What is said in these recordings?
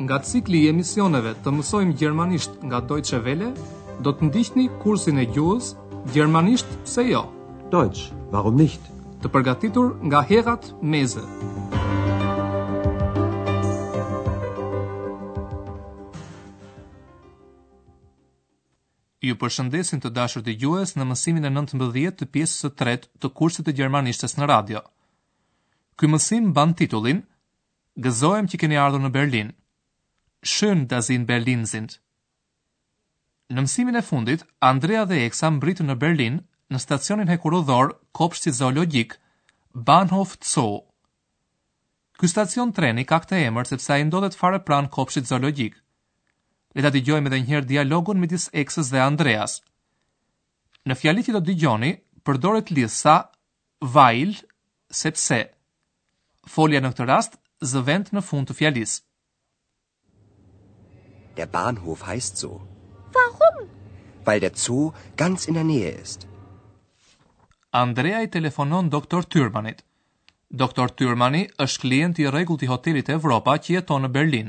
Nga cikli i emisioneve të mësojmë gjermanisht nga Deutsche Welle, do të ndiqni kursin e gjuhës Gjermanisht pse jo? Deutsch, warum nicht? Të përgatitur nga Herrad Meese. Ju përshëndesim të dashur dëgjues në mësimin e nëntëmbëdhjetë të pjesës së tretë të kursit të gjermanishtes në radio. Ky mësim mban titullin Gëzohem që keni ardhur në Berlin. Schön, dass Sie in Berlin sind. Në mësimin e fundit, Andrea dhe Eksa mbritën në Berlin në stacionin hekurudhor Kopshti Zoologjik, Bahnhof Zoo. Ky stacion treni ka këtë emër sepse ai ndodhet fare pranë Kopshtit Zoologjik, Le ta dëgjojmë edhe një herë dialogun midis Eksës dhe Andreas. Në fjalitë që do të dëgjoni, përdoret lidhësa weil sepse folja në këtë rast zë vend në fund të fjalisë. Der Bahnhof heißt Zoo. Warum? Weil der Zoo ganz in der Nähe ist. Andrea i telefonon doktor Tyrmanit. Doktor Tyrmani është klient i rregullt i hotelit Evropa që jeton në Berlin.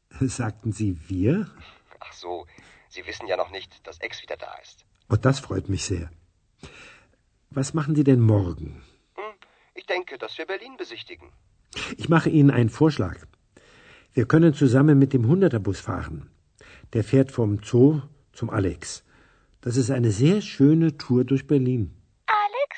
Sagten Sie wir? Ach so, Sie wissen ja noch nicht, dass Ex wieder da ist. Und das freut mich sehr. Was machen Sie denn morgen? Hm, ich denke, dass wir Berlin besichtigen. Ich mache Ihnen einen Vorschlag. Wir können zusammen mit dem Hunderterbus fahren. Der fährt vom Zoo zum Alex. Das ist eine sehr schöne Tour durch Berlin. Alex?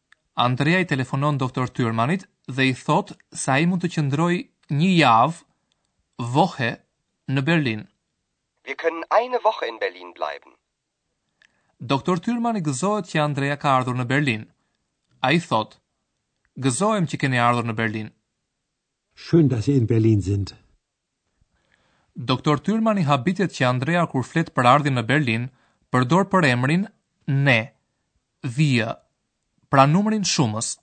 Andrea i telefonon doktor Tyrmanit dhe i thotë se ai mund të qëndrojë një javë, Woche, në Berlin. Wir können eine Woche in Berlin bleiben. Doktor Tyrmani gëzohet që Andrea ka ardhur në Berlin. Ai thotë, Gëzohem që keni ardhur në Berlin. Schön, dass Sie in Berlin sind. Doktor Tyrmani habitet që Andrea kur flet për ardhjen në Berlin përdor përemrin ne, wir, pra numrin shumës.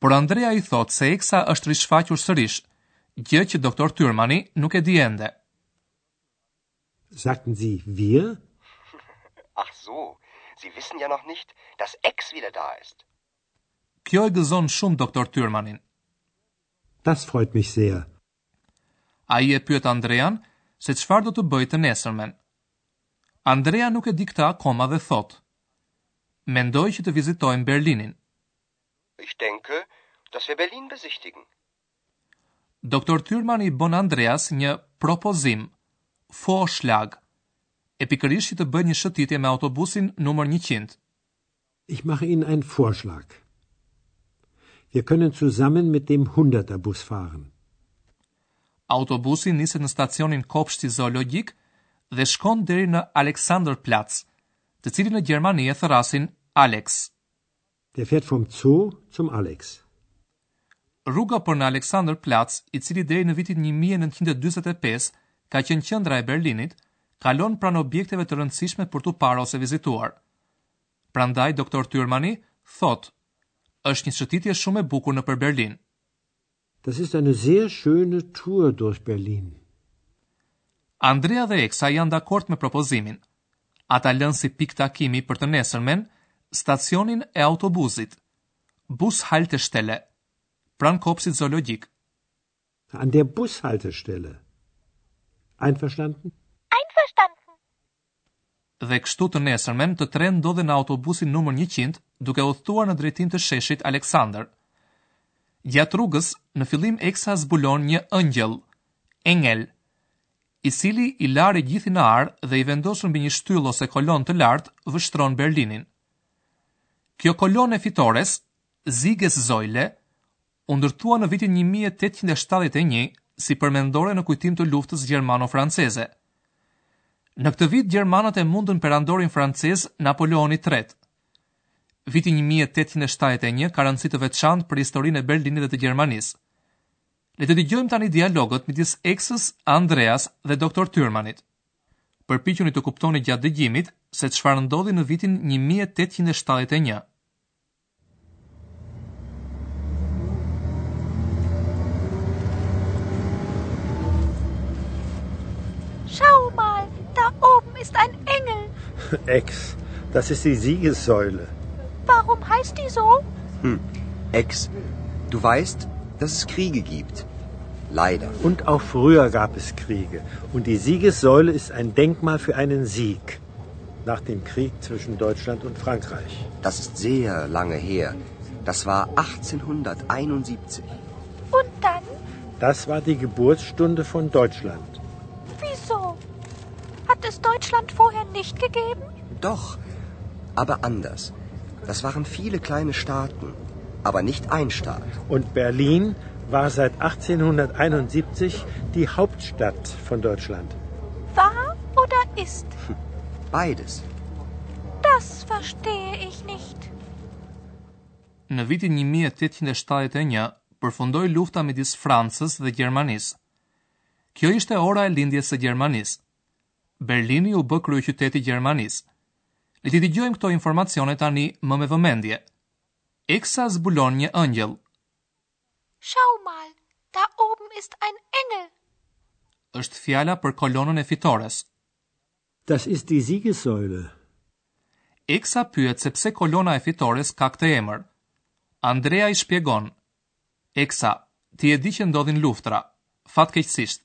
Por Andrea i thotë se Eksa është rishfaqur sërish, gjë që doktor Tyrmani nuk e di ende. Sagten Sie wir? Ach so, Sie wissen ja noch nicht, dass Ex wieder da ist. Kjo e gëzon shumë doktor Tyrmanin. Das freut mich sehr. Ai e pyet Andrean se çfarë do të bëjë të nesërmen. Andrea nuk e di këtë akoma dhe thotë, Mendoj që të vizitojmë Berlinin. Ich denke, dass wir Berlin besichtigen. Doktor Tyrmani i bën Andreas një propozim, Vorschlag, e pikërisht që të bëjë një shëtitje me autobusin numër njëqind. Ich mache Ihnen einen Vorschlag. Wir können zusammen mit dem Hunderter Bus fahren. Autobusi niset në stacionin Kopshti Zoologjik dhe shkon deri në Alexanderplatz, të cilin në Gjermani e thërrasin Alex. Der fährt vom Zoo zum Alex. Rruga për në Alexanderplatz, i cili deri në vitin 1945 ka qenë qendra e Berlinit, kalon pranë objekteve të rëndësishme për t'u parë ose vizituar. Prandaj doktor Tyrmani thotë është një shëtitje shumë e bukur nëpër Berlin. Das ist eine sehr schöne Tour durch Berlin. Andrea dhe Eksa janë dakord me propozimin. Ata lënë si pikë takimi për të nesërmen stacionin e autobuzit, Bushaltestelle, pranë kopshtit zoologjik. An der Bushaltestelle. Einverstanden? Einverstanden. Dhe kështu të nesërmen të tre ndodhen në autobusin numër 100 duke udhëtuar në drejtim të sheshit Aleksandër. Gjatë rrugës, në fillim Eksa zbulon një engjëll, engel, i cili i larë i gjithi në ar dhe i vendosur mbi një shtyllë ose kolonë të lartë vështron Berlinin. Kjo kolonë e fitores, Siegessäule, U ndërtua në vitin një mijë e tetëqind e shtatëdhjetë e një si përmendore në kujtim të luftës gjermano-franceze. Në këtë vit gjermanët e mundën perandorin francez Napoleoni i Tretë. Viti një mijë e tetëqind e shtatëdhjetë e një ka rëndësi të veçantë për historinë e Berlinit dhe të Gjermanisë. Le të dëgjojmë tani dialogët midis Eksës, Andreas dhe doktor Tyrmanit. Përpiquni të kuptoni gjatë dëgjimit se çfarë ndodhi në vitin një mijë e tetëqind e shtatëdhjetë e një. Ex, das ist die Siegessäule. Warum heißt die so? Hm. Ex, du weißt, dass es Kriege gibt. Leider. Und auch früher gab es Kriege. Und die Siegessäule ist ein Denkmal für einen Sieg nach dem Krieg zwischen Deutschland und Frankreich. Das ist sehr lange her. Das war 1871. Und dann? Das war die Geburtsstunde von Deutschland. Wieso? Hat es Deutschland vorher nicht gegeben? Doch, aber anders. Das waren viele kleine Staaten aber nicht ein Staat. Und Berlin War seit achtzehnhunderteinundsiebzig die Hauptstadt von Deutschland. War oder ist? Beides. Das verstehe ich nicht. Në vitin 1871 përfundoi lufta midis Francës dhe Gjermanisë. Kjo ishte ora e lindjes së Gjermanisë. Berlini u bë kryeqyteti i Gjermanisë. Le t'i dëgjojmë këto informacione tani më me vëmendje. Eksa zbulon një engjëll. Schau mal, da oben ist ein Engel. Është fjala për kolonën e fitores. Das ist die Siegessäule. Eksa pyet se pse kolona e fitores ka këtë emër. Andrea i shpjegon. Eksa, ti e di që ndodhin luftra. Fatkeqësisht.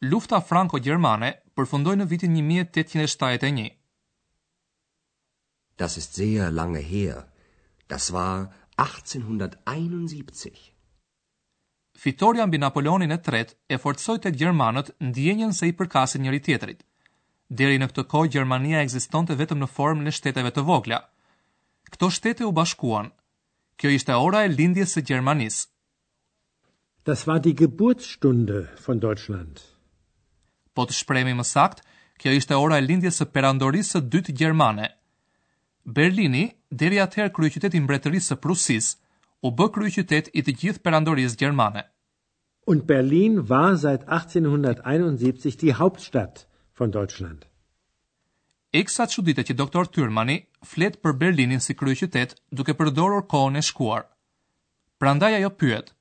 Lufta franko-gjermane përfundoi në vitin një mijë e tetëqind e shtatëdhjetë e një. Das ist sehr lange her, das war achtzehnhunderteinundsiebzig. Fitorja mbi Napoleonin e Tretë e forcoi tek gjermanët ndjenjën se i përkasin njëri-tjetrit. Deri në këtë kohë Gjermania ekzistonte vetëm në formën e shteteve të vogla. Këto shtete u bashkuan. Kjo ishte ora e lindjes së Gjermanisë. Das war die Geburtsstunde von Deutschland. Po të shprehemi më saktë, kjo ishte ora e lindjes së Perandorisë së Dytë Gjermane. Berlini, deri atëherë kryeqytet i Mbretërisë së Prusisë, u bë kryeqytet i të gjithë Perandorisë Gjermane. Und Berlin war seit 1871 die Hauptstadt von Deutschland. Eksa çuditet që doktor Tyrmani flet për Berlinin si kryeqytet duke përdorur kohën e shkuar. Prandaj ajo pyet,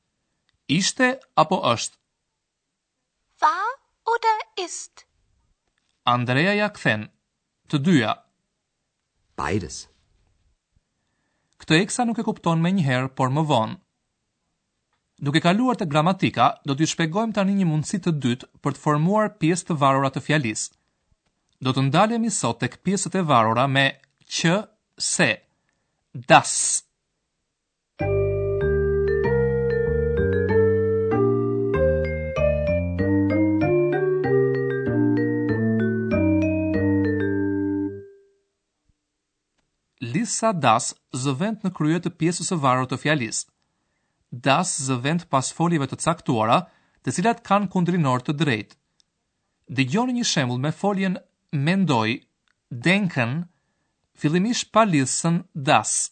Ishte apo është? War oder ist? Andrea ia kthen, Të dyja. Beides. Këtë Eksa nuk e kupton menjëherë, por më vonë. Duke kaluar te gramatika, do t'ju shpjegojmë tani një mundësi të dytë për të formuar pjesë të varura të fjalisë. Do të ndalemi sot tek pjesët e varura me që, se, dass. Lidhëza dass zë vend në krye të pjesës së varur të fjalisë. Dass zë vend pas foljeve të caktuara, të cilat kanë kundrinor të drejtë. Dëgjoni një shembull me foljen mendoj, denken, fillimisht pa lidhëzën dass.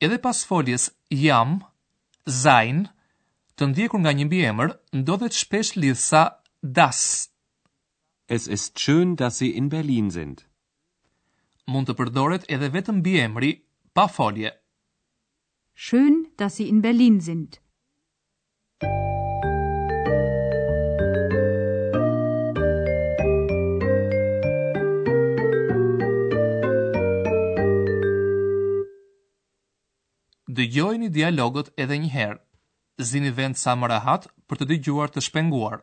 Edhe pas foljes jam, sein, të ndjekur nga një mbiemër, ndodhet shpesh lidhëza dass. Es ist schön dass Sie in Berlin sind. Mund të përdoret edhe vetëm mbiemri, pa folje. Schön dass Sie in Berlin sind. Dëgjojini dialogët edhe një herë. Zini vend sa më rehat për të dëgjuar të shpenguar.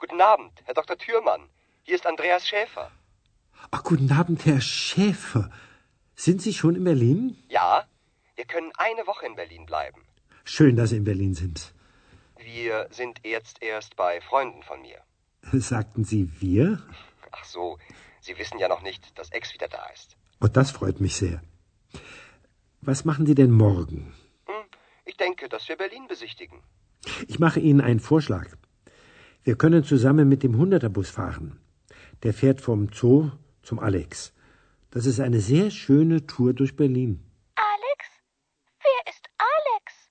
Guten Abend, Herr Dr. Thürmann. Hier ist Andreas Schäfer. Ach, guten Abend, Herr Schäfer. Sind Sie schon in Berlin? Ja, wir können eine Woche in Berlin bleiben. Schön, dass Sie in Berlin sind. Wir sind jetzt erst bei Freunden von mir. Sagten Sie wir? Ach so, Sie wissen ja noch nicht, dass Ex wieder da ist. Und oh, das freut mich sehr. Was machen Sie denn morgen? Ich denke, dass wir Berlin besichtigen. Ich mache Ihnen einen Vorschlag. Wir können zusammen mit dem Hunderterbus fahren. Der fährt vom Zoo zum Alex. Das ist eine sehr schöne Tour durch Berlin. Alex? Wer ist Alex?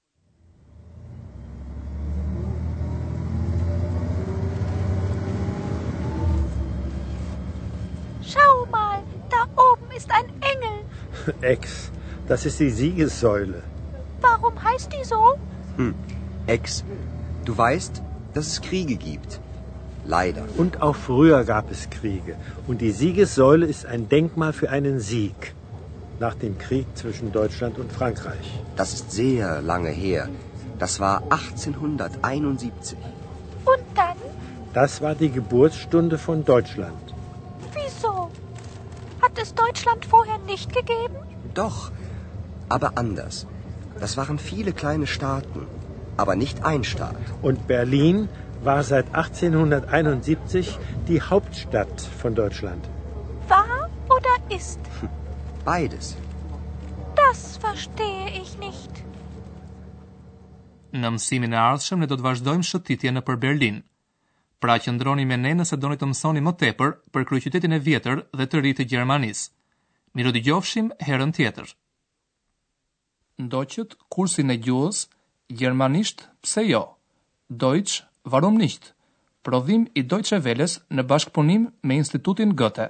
Schau mal, da oben ist ein Engel. Ex, das ist die Siegessäule. Warum heißt die so? Hm. Ex, du weißt, dass es Kriege gibt. Leider. Und auch früher gab es Kriege. Und die Siegessäule ist ein Denkmal für einen Sieg nach dem Krieg zwischen Deutschland und Frankreich. Das ist sehr lange her. Das war 1871. Und dann? Das war die Geburtsstunde von Deutschland. Wieso? Hat es Deutschland vorher nicht gegeben? Doch, aber anders. Das waren viele kleine Staaten, aber nicht ein Staat. Und Berlin war seit achtzehnhunderteinundsiebzig die Hauptstadt von Deutschland. War oder ist? Beides. Das verstehe ich nicht. Në mësimin e ardhshëm ne do të vazhdojmë shëtitjen nëpër Berlin. Pra qëndroni me ne nëse doni të mësoni më tepër për kryeqytetin e vjetër dhe të ri të Gjermanisë. Mirudëgjofshim herën tjetër. Ndoqët kursin e gjuhës, gjermanisht pse jo, Deutsch, warum nicht? prodhim i Deutsche Welles në bashkëpunim me Institutin Goethe.